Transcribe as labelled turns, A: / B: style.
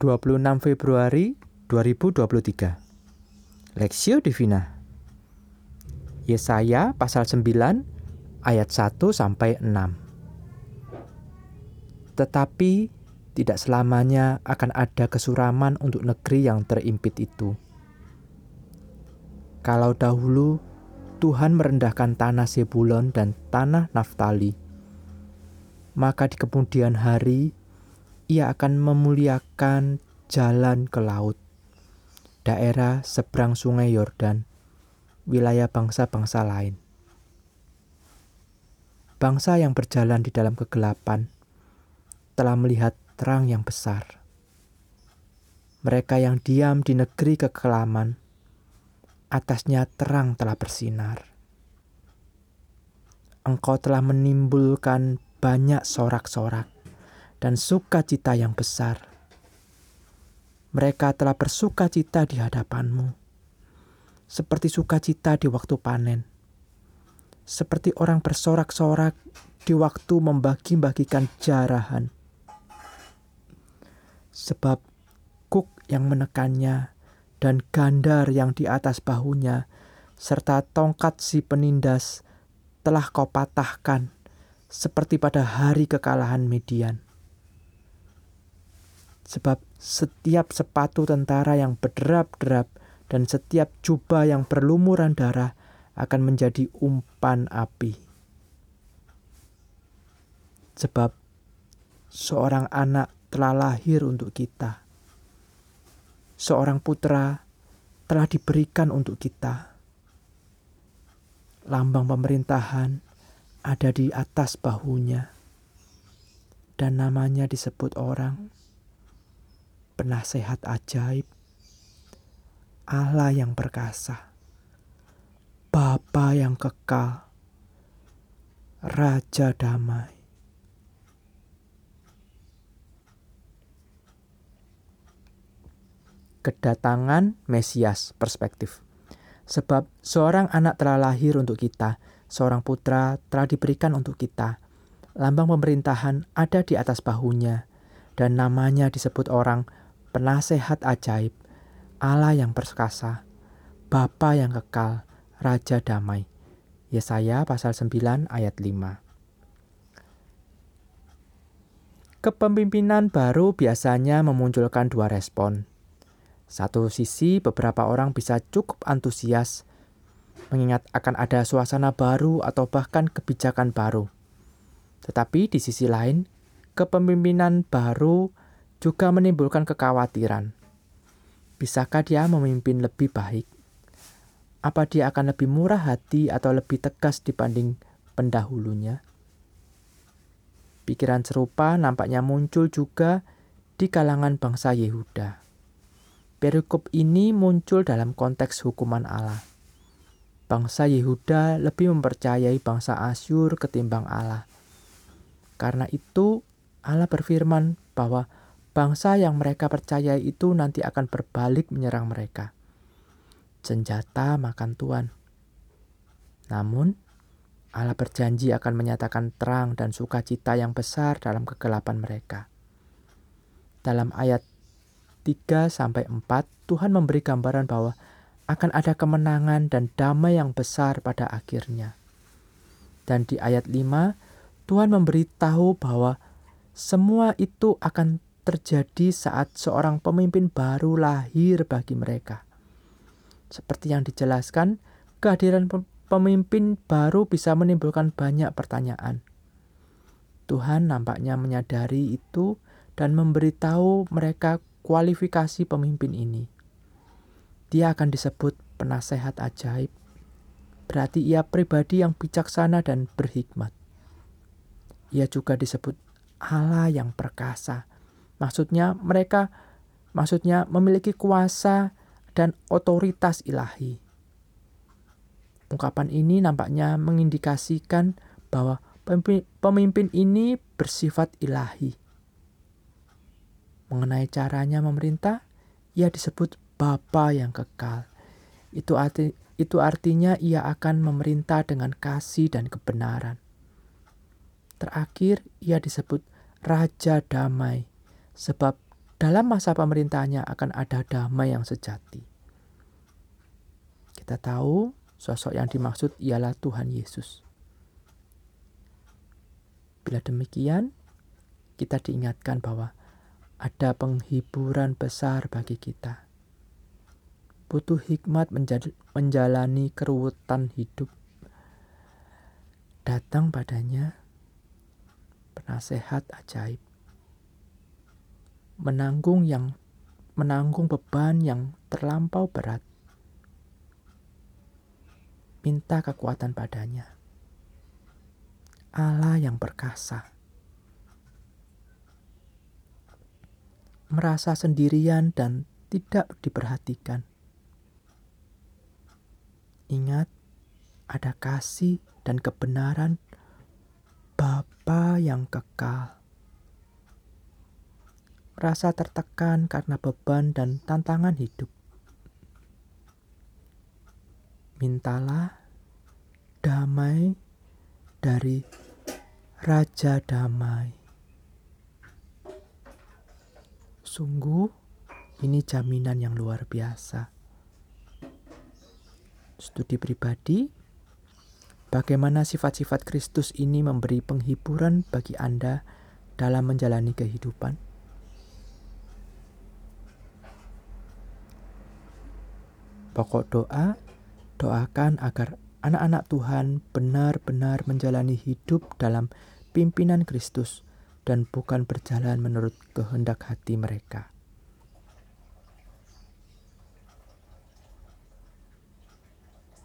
A: 26 Februari 2023 Lexio Divina. Yesaya pasal 9 ayat 1 sampai 6 Tetapi tidak selamanya akan ada kesuraman untuk negeri yang terimpit itu. Kalau dahulu Tuhan merendahkan tanah Zebulon dan tanah Naftali, maka di kemudian hari ia akan memuliakan jalan ke laut, daerah seberang sungai Yordan, wilayah bangsa-bangsa lain. Bangsa yang berjalan di dalam kegelapan telah melihat terang yang besar. Mereka yang diam di negeri kekelaman, atasnya terang telah bersinar. Engkau telah menimbulkan banyak sorak-sorak dan sukacita yang besar. Mereka telah bersuka cita di hadapanmu, seperti sukacita di waktu panen, seperti orang bersorak-sorak di waktu membagi-bagikan jarahan. Sebab kuk yang menekannya dan gandar yang di atas bahunya, serta tongkat si penindas telah kau patahkan, seperti pada hari kekalahan Median sebab setiap sepatu tentara yang berderap-derap dan setiap jubah yang berlumuran darah akan menjadi umpan api. Sebab seorang anak telah lahir untuk kita. Seorang putra telah diberikan untuk kita. Lambang pemerintahan ada di atas bahunya. Dan namanya disebut orang penasehat ajaib, Allah yang perkasa, Bapa yang kekal, Raja damai. Kedatangan Mesias perspektif. Sebab seorang anak telah lahir untuk kita, seorang putra telah diberikan untuk kita. Lambang pemerintahan ada di atas bahunya, dan namanya disebut orang penasehat ajaib, Allah yang perkasa, Bapa yang kekal, Raja damai. Yesaya pasal 9 ayat 5. Kepemimpinan baru biasanya memunculkan dua respon. Satu sisi, beberapa orang bisa cukup antusias mengingat akan ada suasana baru atau bahkan kebijakan baru. Tetapi di sisi lain, kepemimpinan baru juga menimbulkan kekhawatiran. Bisakah dia memimpin lebih baik? Apa dia akan lebih murah hati atau lebih tegas dibanding pendahulunya? Pikiran serupa nampaknya muncul juga di kalangan bangsa Yehuda. Perikop ini muncul dalam konteks hukuman Allah. Bangsa Yehuda lebih mempercayai bangsa Asyur ketimbang Allah. Karena itu, Allah berfirman bahwa bangsa yang mereka percaya itu nanti akan berbalik menyerang mereka. Senjata makan tuan. Namun, Allah berjanji akan menyatakan terang dan sukacita yang besar dalam kegelapan mereka. Dalam ayat 3 sampai 4, Tuhan memberi gambaran bahwa akan ada kemenangan dan damai yang besar pada akhirnya. Dan di ayat 5, Tuhan memberitahu bahwa semua itu akan terjadi saat seorang pemimpin baru lahir bagi mereka. Seperti yang dijelaskan, kehadiran pemimpin baru bisa menimbulkan banyak pertanyaan. Tuhan nampaknya menyadari itu dan memberitahu mereka kualifikasi pemimpin ini. Dia akan disebut penasehat ajaib. Berarti ia pribadi yang bijaksana dan berhikmat. Ia juga disebut Allah yang perkasa Maksudnya mereka maksudnya memiliki kuasa dan otoritas ilahi. Ungkapan ini nampaknya mengindikasikan bahwa pemimpin ini bersifat ilahi. Mengenai caranya memerintah, ia disebut Bapa yang kekal. Itu arti, itu artinya ia akan memerintah dengan kasih dan kebenaran. Terakhir, ia disebut Raja Damai sebab dalam masa pemerintahannya akan ada damai yang sejati. Kita tahu sosok yang dimaksud ialah Tuhan Yesus. Bila demikian, kita diingatkan bahwa ada penghiburan besar bagi kita. Butuh hikmat menjalani keruwetan hidup. Datang padanya penasehat ajaib. Menanggung yang menanggung beban yang terlampau berat. Minta kekuatan padanya. Allah yang perkasa merasa sendirian dan tidak diperhatikan. Ingat, ada kasih dan kebenaran Bapa yang kekal. Merasa tertekan karena beban dan tantangan hidup. Mintalah damai dari Raja Damai. Sungguh, ini jaminan yang luar biasa. Studi pribadi, bagaimana sifat-sifat Kristus ini memberi penghiburan bagi Anda dalam menjalani kehidupan? Pokok doa, doakan agar anak-anak Tuhan benar-benar menjalani hidup dalam pimpinan Kristus dan bukan berjalan menurut kehendak hati mereka.